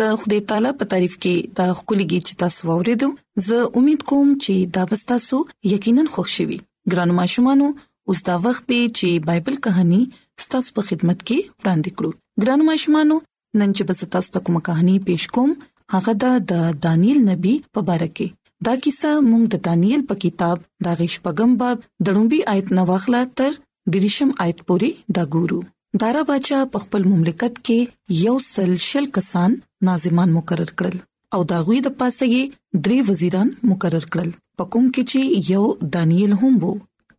د خدای تعالی په تعریف کې دا خولګي چې تاسو ورېدو زه امید کوم چې دا به تاسو یقینا خوښ شي ګران ماشومان اوس دا وخت دی چې بایبل کہانی ستاسو په خدمت کې وړاندې کړو ګران ماشومان نن چې به تاسو ته کومه کہانی پېښ کوم هغه دا د دانیل نبی په اړه کې دا کیسه موږ د دانیل په کتاب د غیش پغم باب دړومبي آیت نو واخله تر دریشم آیت پوری دا ګورو دارا باچا په خپل مملکت کې یو سل شل کسان ناظمان مقرر کړل او دا غوي د پاسه یې درې وزیران مقرر کړل په کوم کې چې یو دانیل هم وو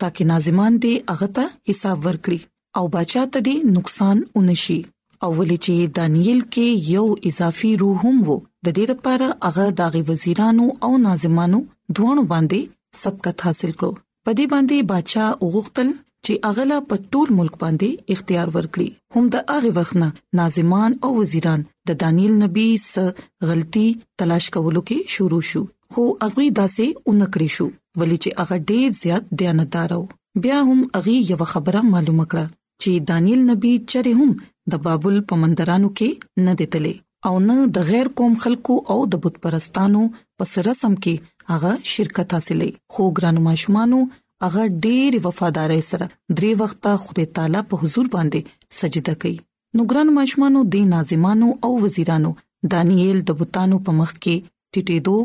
ترڅو ناظمان دې هغه ته حساب ورکړي او بچا ته دې نقصان ونشي او ولې چې دانیل کې یو اضافي روح هم وو د دې لپاره هغه داغي وزیرانو او ناظمانو دوه باندې سبقت حاصل کړو په دې باندې بادشاه وغوښتل چې اغلا په ټول ملک باندې اختیار ورکړي هم د هغه وخت نه ناظمان او وزیران د دانیل نبی سره غلطي تلاش کولو کې شروع شو خو هغه داسې اونکړې شو ولې چې هغه ډیر زیات دیانتدار وو بیا هم هغه یو خبره معلومه کړه چې دانیل نبی چرې هم د بابل په مندرانو کې نه دی تللی او نه د غیر قوم خلکو او د بت پرستانو په سره سم کې هغه شرکت حاصلې خو ګرانو ماشومانو هغه ډېر وفادارۍ سره درې وخته خدای تعالی په حضور باندې سجده کوي نو ګرانو ماشومانو د ناظمانو او وزیرانو دانیل د بوتانو په مخ کې ټیټېدو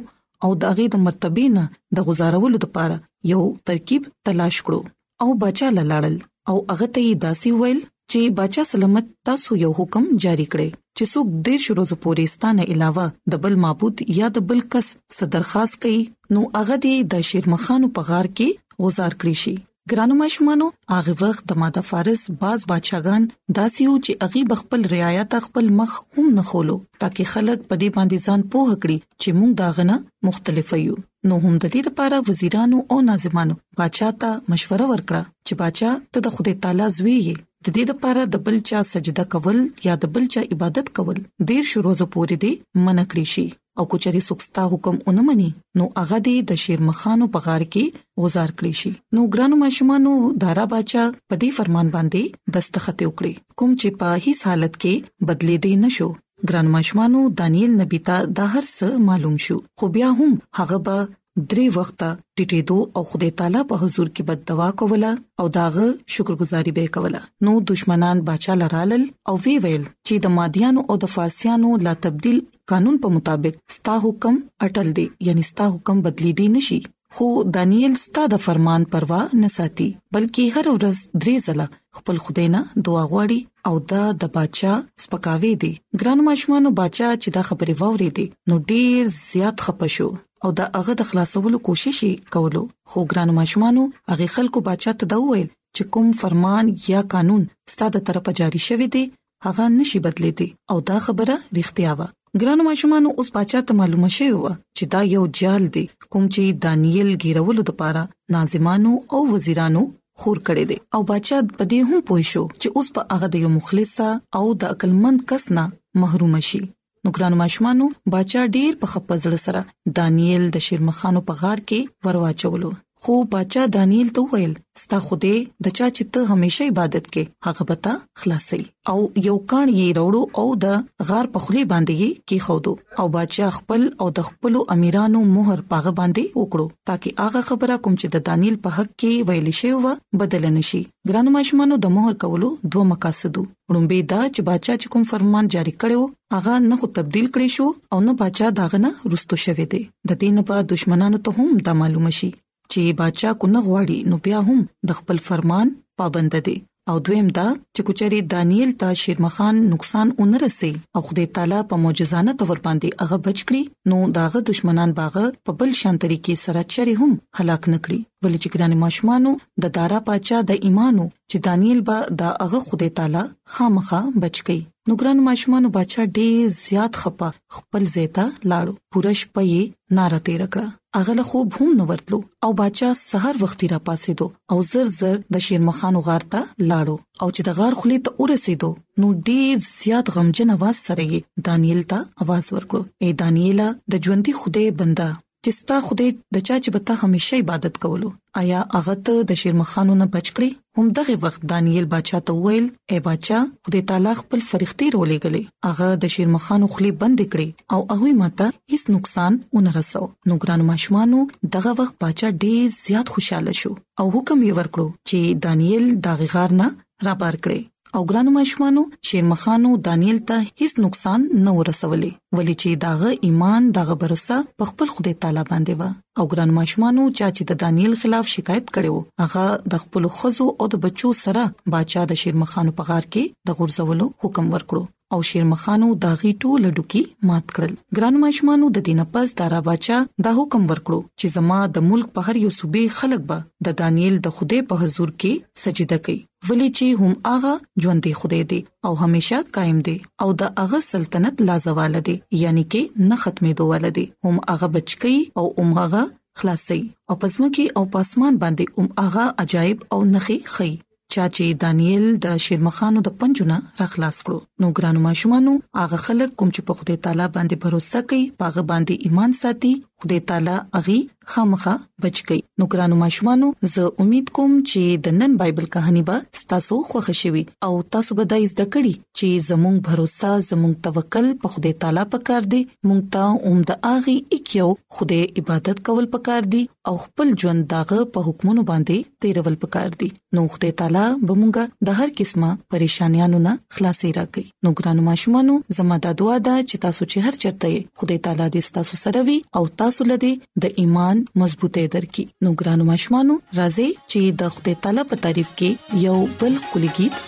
او د هغې د مرتبې نه د غزارولو لپاره یو ترکیب تلاش کړو او بچا لاړل او هغه ته یې داسې ویل چې بچا سلامت تاسو یو حکم جاری کړئ چې څوک د شروع زپورې ستانه علاوه د بل معبود یا د بل کس صدر خاص کوي نو هغه دې د شیرمخانو په غار کې غزار کړی شي ګرانو ماشومانو هغه وخت د ماده فارس باز بادشاہان داسې و چې اغي بخپل رعایت خپل مخ هم نه خولو ترڅو خلک په دې باندې ځان پوه کړي چې موږ دا غنه مختلف یو نو هم د دې لپاره وزیرانو او ناظمانو بادشاہ ته مشوره ورکړه چې بادشاہ ته د خدای تعالی زوی یې د دې لپاره د بل چا سجده کول یا د بل چا عبادت کول ډیر شروع زو پورې دی منکري شي او که چېرې څوک ستا حکم ونه مني نو هغه دې د شیرمخانو په غار کې غزار کړی شي نو ګرانو ماشومانو دارا بچا په دې فرمان باندې دستخط وکړي کوم چې په هیڅ حالت کې بدلې دې نشو ګران ماشومانو دانیل نبی ته دا هر څه معلوم شو خو بیا هم هغه به درې وخته ټټېدو او خدای تعالی په حضور کې بد دعا کوله او داغه شکرګزاري به کوله نو دشمنان بچا لرالل او وی ویل چې د مادیانو او د فارسیانو لا تبديل قانون په مطابق ستا حکم اٹل دی یعنی ستا حکم بدلی دی نشي خو دانیل ستا د فرمان پروا نه ساتي بلکې هر ورځ درې ځله خپل خدای نه دعا غواړي او دا د بچا سپکاوي دي ګران ماشومان بچا چې دا خبره ووري دي نو ډیر زیات خپشو او دا هغه د خلاصولو کوشش یې کولو خو ګران ماشومانو هغه خلکو بچا ته دا وویل چې کوم فرمان یا قانون ستاده طرفه جاری شوی دی هغه نشي بدلې دي او دا خبره رښتیا و ګران ماشومانو اوس بچا ته معلومه شوی و چې دا یو جال دی کوم چې دانیل ګیرولو لپاره ناظمانو او وزیرانو خور کړي دي او بچا په دې هم پوه شو چې اوس په هغه د یو مخلص او د عقلمند کس نه محروم شي نو ګران ماشومانو بچا ډیر په خپزړ سره دانیل د شیرمخانو په غار کې ورواچولو خو بچا دانیل ته ویل ستا خوده د چا چې ته همیشه عبادت کې هغه بتا خلاصي او یو کان یې وروړو او د غار په خلی باندې یې کې خودو او بچا خپل او د خپل امیرانو مہر پاغه باندې وکړو ترڅو هغه خبره کوم چې د دانیل په حق کې ویل شوی و بدل نشي ګران ماشومانو د مہر کولو دوه مقاصدو لومبي دا چې بچا چې کوم فرمان جاری کړو هغه نه خو تبديل کړی شو او نه بچا داغه نه رستو شوه دی د دې نه په دشمنانو ته هم دا معلوم شي چې بچا کو نه غواړي نو بیا هم د خپل فرمان پابند دی او دویم دا چې کوچري دانیل ته شیرمخان نقصان اونرسي او خدای تعالی په معجزانه تور باندې هغه بچ کړي نو داغه دشمنان باغه په بل شان طریقې سره چره هم هلاک نکړي ولې چې ګران ماشمانو د دارا پاچا د ایمانو چې دانیل به دا هغه خدای تعالی خامخا بچ کئ نو ګران ماشومان بچا ډیر زیات خپه خپل زیتا لاړو پوره شپه یې ناره تیر کړه هغه له خوب هم نو ورتلو او بچا سحر وختي را پاسې دو او زر زر د شیرمخان غار ته لاړو او چې د غار خلی ته ورسېدو نو ډیر زیات غمجن आवाज سره یې دانیل ته आवाज ورکړو اے دانیلا د ژوندۍ خدای بندا چې ستا خدای د چا چې به ته همیشه عبادت کولو آیا هغه ته د شیرمخانو نه بچ کړي هم دغه وخت دانیل بچا ته ویل اے بچا خدای تعالی خپل فرښتې رولې غلې هغه د شیرمخانو خلی بند کړي او هغه ماته هیڅ نقصان ونه رسو نو ګران ماشمانو دغه وخت بچا ډیر زیات خوشاله شو او حکم یې ورکړو چې دانیل دغه غار نه را بار کړي او ګرانو ماشومانو شیرمخانو دانیل ته هیڅ نقصان نه ورسولې ولې چې داغه ایمان داغه باور په خپل خدای تعالی باندې و او ګرانو ماشومانو چا چې د دانیل خلاف شکایت کړو هغه د خپل خزو او د بچو سره بچا د شیرمخانو په غار کې د غورځولو حکم ورکړو او شیرمخانو داغي ټول ډوکی مات کړل ګران ماشومانو د دینه پس دارا بچا د حکم ورکړو چې زما د ملک په هر یو صوبې خلک به د دانیل د خوده په حضور کې سجده کوي ولې چې هم هغه ژوند دی خوده دی او همیشه قائم دی او د هغه سلطنت لا زوال دی یعنی کې نه ختمې دوه لدی هم هغه بچکی او هم هغه خلاصي او پزما کې او پاسمان باندې هم هغه عجایب او نخي خي چا چې دانیل د دا شیرمخانو د پنځونه را خلاص کړو نو ګرانو ماشومانو هغه خلک کوم چې په خدای تعالی باندې باور کوي پاغه باندې ایمان ساتي خدای تعالی اغي خامخه بچ کی نو ګرانو ماشومانو زه امید کوم چې د نن بایبل کہانی به تاسو خوښ شي او تاسو به د زده کړې چې زموږ باور زموږ توکل په خدای تعالی پکار دی مونږ ته اومد اغي اکیو خدای عبادت کول پکار دي او خپل ژوند داغه په حکمونو باندې تیرول پکار دي نو خدای تعالی به مونږه د هر قسمه پریشانانو نه خلاصي راکړي نو ګرانو ماشومانو زموږ د دعا ده چې تاسو چې هر چرته خدای تعالی دې تاسو سره وي او تاسو لدی د ایمان مضبوطه درکې نو ګرانو ماشومانو راځي چې د خدای تعالی په تعریف کې یو بل کلیګیت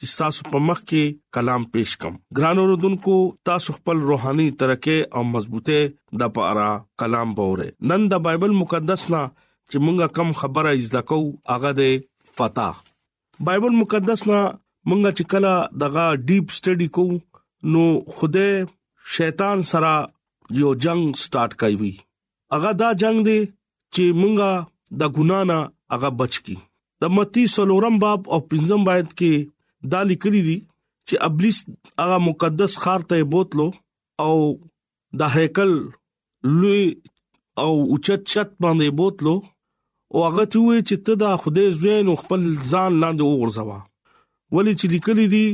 چې تاسو په مخ کې کلام پېښ کوم ګران اوردونکو تاسو خپل روحاني ترقه او مضبوطه د پاره کلام بوره نن د بایبل مقدس نه چې مونږه کم خبره ایزدا کو هغه د فتا بایبل مقدس نه مونږه چې کلا دغه ډیپ سټډي کو نو خوده شیطان سره یو جنگ سٹارټ کوي هغه دا جنگ دی چې مونږه د ګنا نه هغه بچ کی د متی سلورم باب او پنځم آیت کې دا لیکلي دي چې ابلیس هغه مقدس خار ته بوتلو او د هیکل لوی او اوچت چت باندې بوتلو او هغه ته وی چې ته د خدای زوین او خپل ځان لاندې وغورځوا ولی چې لیکلي دي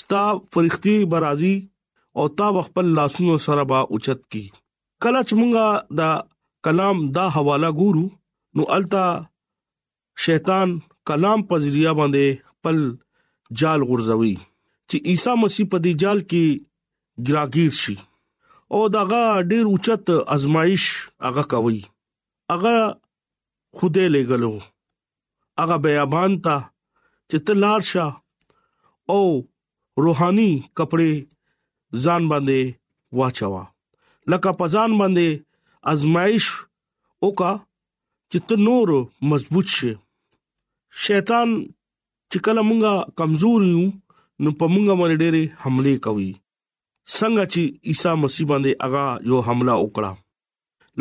ستا فرښتي برازي او تا خپل لاسونو سره با اوچت کی کله چې مونږه دا کلام دا حواله ګورو نو التا شیطان کلام په ذریعہ باندې خپل جال غورځوي چې عیسی مسیح په دې جال کې ګراګیر شي او داغه ډیر اوچت ازمایش هغه کوي هغه خوده لګلو هغه بیابان ته چې ته لار شه او روحاني کپڑے ځان باندې واچوا لکه پزان باندې ازمایش وکا چې ته نور مضبوط شې شیطان چې کله مونږه کمزور یو نو په مونږه باندې ډېری حمله کوي څنګه چې عیسی مسیح باندې هغه یو حمله وکړه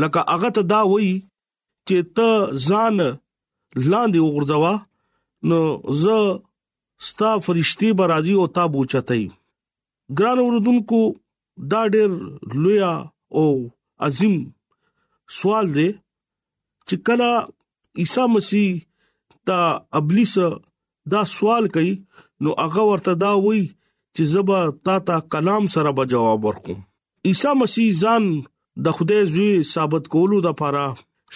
لکه هغه ته دا وایي چې ته ځان لاندې وغورځوا نو زه ستا فرشتي برازي او تا بوچتای ګران اوردونکو دا ډېر لوی او عظیم سوال دی چې کله عیسی مسیح تا ابلیس دا سوال کوي نو هغه ورته دا وایي چې زبا تا ته کلام سره به جواب ورکوم عیسی مسیح ځان د خدای زوی ثابت کولو د لپاره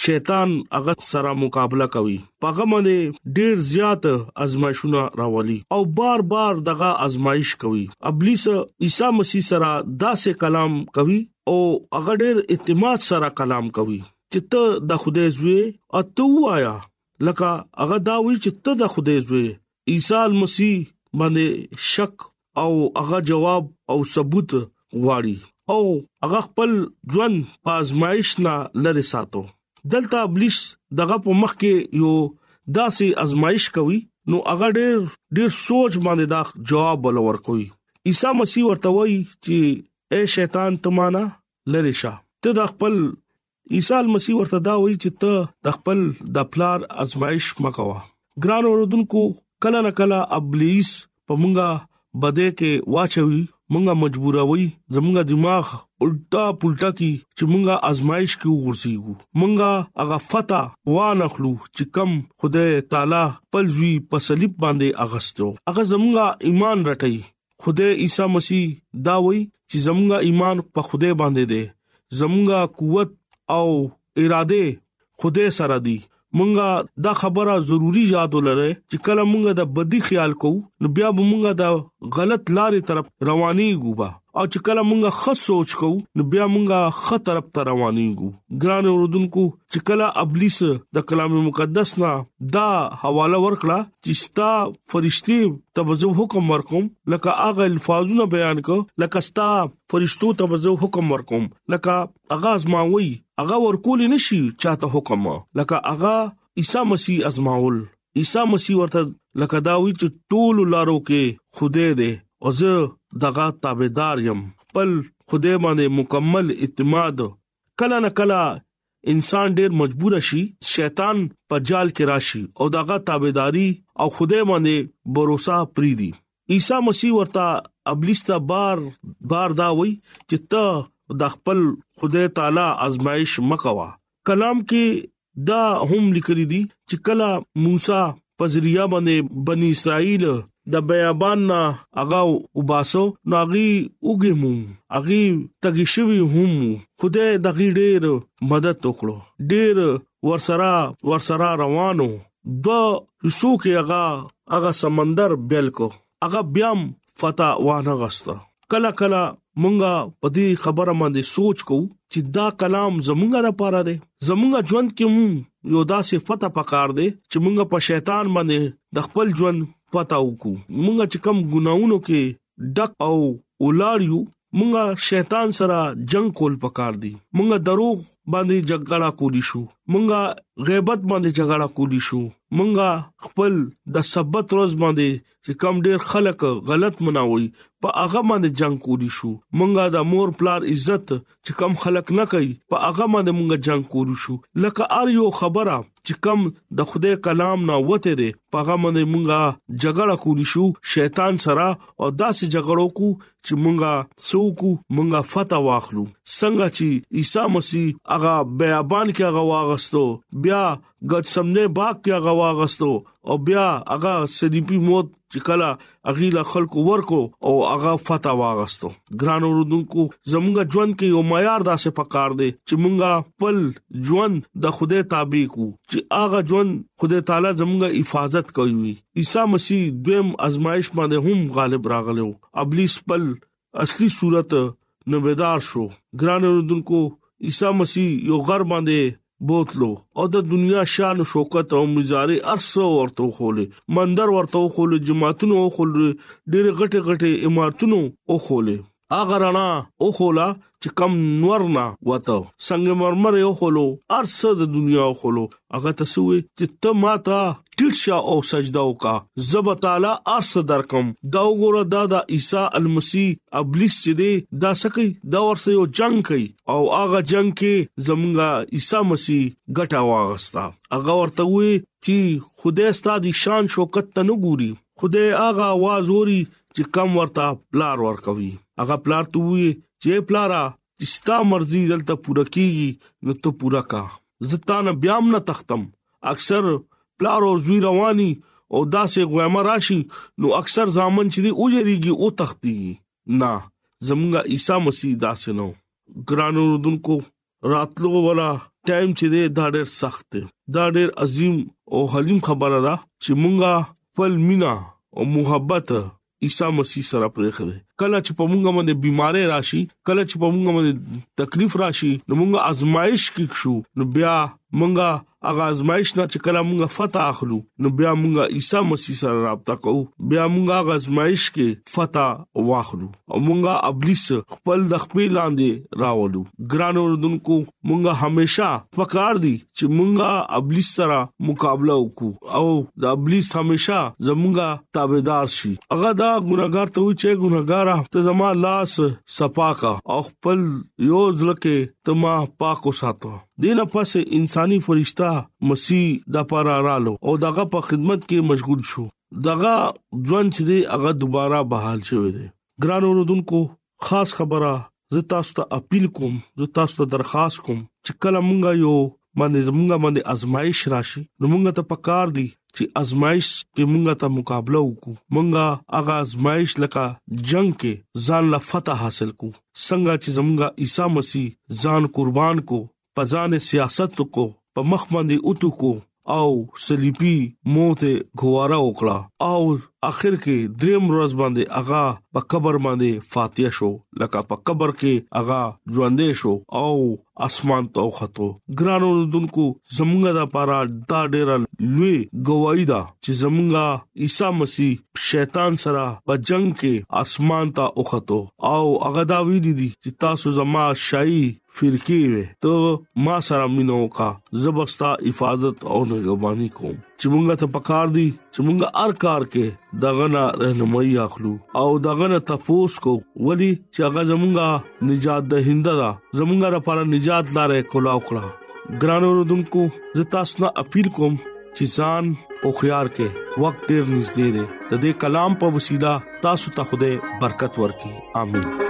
شیطان هغه سره مقابله کوي پغه باندې ډیر زیات ازمایښونه راولي او بار بار دغه ازمایش کوي ابلیس عیسی مسیح سره داسې کلام کوي او هغه ډیر اعتماد سره کلام کوي چې ته د خدای زوی او ته وایا لکه هغه دا وی چې ته د خدای زوی عیسی مسیح باندې شک او هغه جواب او ثبوت غواړي او هغه خپل ژوند پازمایش نه لری ساتو دلته ابلیس دغه په مخ کې یو داسې ازمایش کوي نو هغه ډېر ډېر سوچ باندې دا جواب ولور کوي عیسی مسیح ورته وایي چې اے شیطان تمانا لری شه ته د خپل عیسی مسیح ورته دا وایي چې ته د خپل د پلار ازمایش مکوا ګران اوردونکو کله نه کله ابلیس په مونږه بده کې واچوي مونږه مجبوروي زمونږه دماغ الټا پلټا کی چې مونږه ازمایش کې وګرځيو مونږه هغه فتا وانخلو چې کم خدای تعالی پلوي په صلیب باندې اغستو هغه زمونږه ایمان رټي خدای عیسی مسیح دا وایي چې زمونږه ایمان په خدای باندې دی زمونږه قوت او اراده خدای سره دی مونږه دا خبره ضروری یاد ولرئ چې کله مونږه د بدی خیال کو نو بیا به مونږه د غلط لارې طرف رواني ګوبا او چې کله مونږه خص سوچ کو نو بیا مونږه خطر طرف رواني ګو ګران اوردونکو چې کله ابلیس د کلام مقدس نه دا حواله ورکړه چې ستا فرشتي تبزو حکم ورکوم لکه اغه الفاظونه بیان کو لکه ستا فرشتو تبزو حکم ورکوم لکه اغه ازماوي اغه ورکول نشي چاته حکم لکه اغه عیسی مسیح ازماول عیسی مسیح ورته لکه دا وی چې ټول لارو کې خوده دې او زه دغه تابعدار يم خپل خوده باندې مکمل اعتماد کله نه کله انسان ډیر مجبور شي شیطان په جال کې راشي او داغه تابعداري او خدای باندې باور پری دي عیسی مسیح ورته ابلیس ته بار بار دا وای چې ته د خپل خدای تعالی آزمائش مکوا کلام کې دا هم لیکلي دي چې کله موسی په ذریعہ باندې بنی اسرائیل د بیابان نه هغه وباسو ناغي اوګه مو اغي تګي شوی هم خدای د غي ډېر مدد وکړو ډېر ورسرا ورسرا روانو دو حصو کې هغه هغه سمندر بیل کو هغه بیا هم فتا وانه غسته کله کله مونږه په دې خبره باندې سوچ کو چې دا کلام زمونږه لپاره دی زمونږه ژوند کې مون یو داسې فتا پکار دی چې مونږه په شیطان باندې د خپل ژوند فتا وکړو مونږه چې کم ګناونو کې ډک او ولار یو مونږه شیطان سره جنگ کول پکار دي مونږه دروغ باندې جګړه کولی شو مونږه غیبت باندې جګړه کولی شو مونږه خپل د سبت روز باندې چې کم ډیر خلک غلط مناوي په هغه باندې جنگ کولی شو مونږه د مور پلار عزت چې کم خلک نه کوي په هغه باندې مونږه جنگ کولی شو لکه ار یو خبره چې کم د خدای کلام نه وته دي په هغه باندې مونږه جګړه کولی شو شیطان سره او داسې جګړو کو چې مونږه سوکو مونږه فتح واخلو څنګه چې عیسی مسیح هغه بیابان کې هغه واغستو بیا غد سمنه باغ کې هغه واغستو او بیا هغه صلیبي موت چې کلا اغیلا خلق ورکو او هغه فتح واغستو ګران اوردونکو زمونږ ژوند کې یو معیار داسې پکار دی چې مونږه خپل ژوند د خوده تابع کو چې هغه ژوند خوده تعالی زمونږه حفاظت کوي عیسی مسیح دویم ازمایش باندې هم غالب راغلی او ابلیس خپل اصلي صورت نه بیدار شو ګران اوردونکو عیسی مسیح یو غر باندې بوتلو او د دنیا شان شوکت او مزاري ارسو ورته خولې مندر ورته خولې جماعتونو خولې ډېر غټه غټه عمارتونو او خولې هغه رڼا او خولا چې کم نور نه وته څنګه مرمر یو خلو ارسه د دنیا خلو هغه تسوي چې ته ماته ټیټ شه او سجده وکا زب تعالی ارسه درکم دا وګوره دا د عیسی المسی ابلیس چې دی دا سکی دا ورسه یو جنگ کوي او هغه جنگ کې زمونږه عیسی مسیح ګټه واغستا هغه ورته وي چې خدای ستاسو شان شوکت ته نه ګوري خدای هغه आवाज اوري چې کم ورته پلار ورکوي هغه پلار ته وي چې پلارا چې ستا مرزي دلته پوره کیږي نو ته پوره کا زتان بیا هم نه تختم اکثر پلار او زوی رواني او داسې غوامه راشي نو اکثر ځامن چې دی او یریږي او تختی نه زمونږه عیسی مسیح داسې نو ګرانو رودونکو راتلو ولا ټایم چې دی دا ډېر سخت دی دا ډېر عظیم او حلیم خبره ده چې مونږه خپل مینا او محبت عیسی مسیح سره پرې خره کله چې په مونږه باندې بيمارې راشي کله چې په مونږه باندې تکلیف راشي نو مونږه آزمائش کې شو نو بیا مونږه هغه ازمایش نه چې کله موږ فتح اخلو نو بیا موږ عیسی مسیح سره رابطه کوو بیا موږ هغه ازمایش کې فتح واخلو او موږ ابلیس خپل د خپل لاندې راوړو ګران اوردونکو موږ همیشا پکار دي چې موږ ابلیس سره مقابله وکړو او د ابلیس همیشا زموږه تابعدار شي هغه دا ګناګار ته وي چې ګناګار ته زما لاس صفاکا او خپل یو ځلکه تما پاکو ساتو دینه پس انساني فرشتہ مسیح د پاره رالو او دغه په خدمت کې مشغول شو دغه ځوان چې دی هغه دوباره بحال شوی دی ګران اوردونکو خاص خبره زه تاسو ته اپیل کوم زه تاسو ته درخواست کوم چې کله مونږ یو باندې زمونږ باندې ازمایش راشي نو مونږ ته پکار دي چې ازمایش کې مونږ ته مقابله وکړو مونږه هغه ازمایش لکه جنگ کې ځان لا فتح حاصل کوو څنګه چې زمونږه عیسی مسیح ځان قربان کو په ځان سیاست کو په مخ باندې اوتو کو او صلیبي موت غواره وکړه او اخر کې دریم ورځ باندې اغا په قبر باندې فاتح شو لکه په قبر کې اغا ژوندې شو او اسمان ته وختو ګرانو دونکو زمونږه د پاره دا ډیره لوی گواہی ده چې زمونږه عیسی مسیح شیطان سره په جنگ کې اسمان ته وختو او هغه دا وی دي چې تاسو زما شای فرقه وي ته ما سره مينو کا زبستا حفاظت او نگہبانی کوم چې مونږه ته پکار دي چې مونږه ار کار کې دغه نه رهنمایي اخلو او دغه نه تفوس کو ولي چې هغه زمونږه نجات ده هنده ده زمونږه لپاره نجات لاره کولا وکړه ګران اوردونکو زه تاسو نه اپیل کوم چې ځان او خيار کې وخت ډیر نږدې دی د دې کلام په وسیله تاسو ته خوده برکت ورکړي امين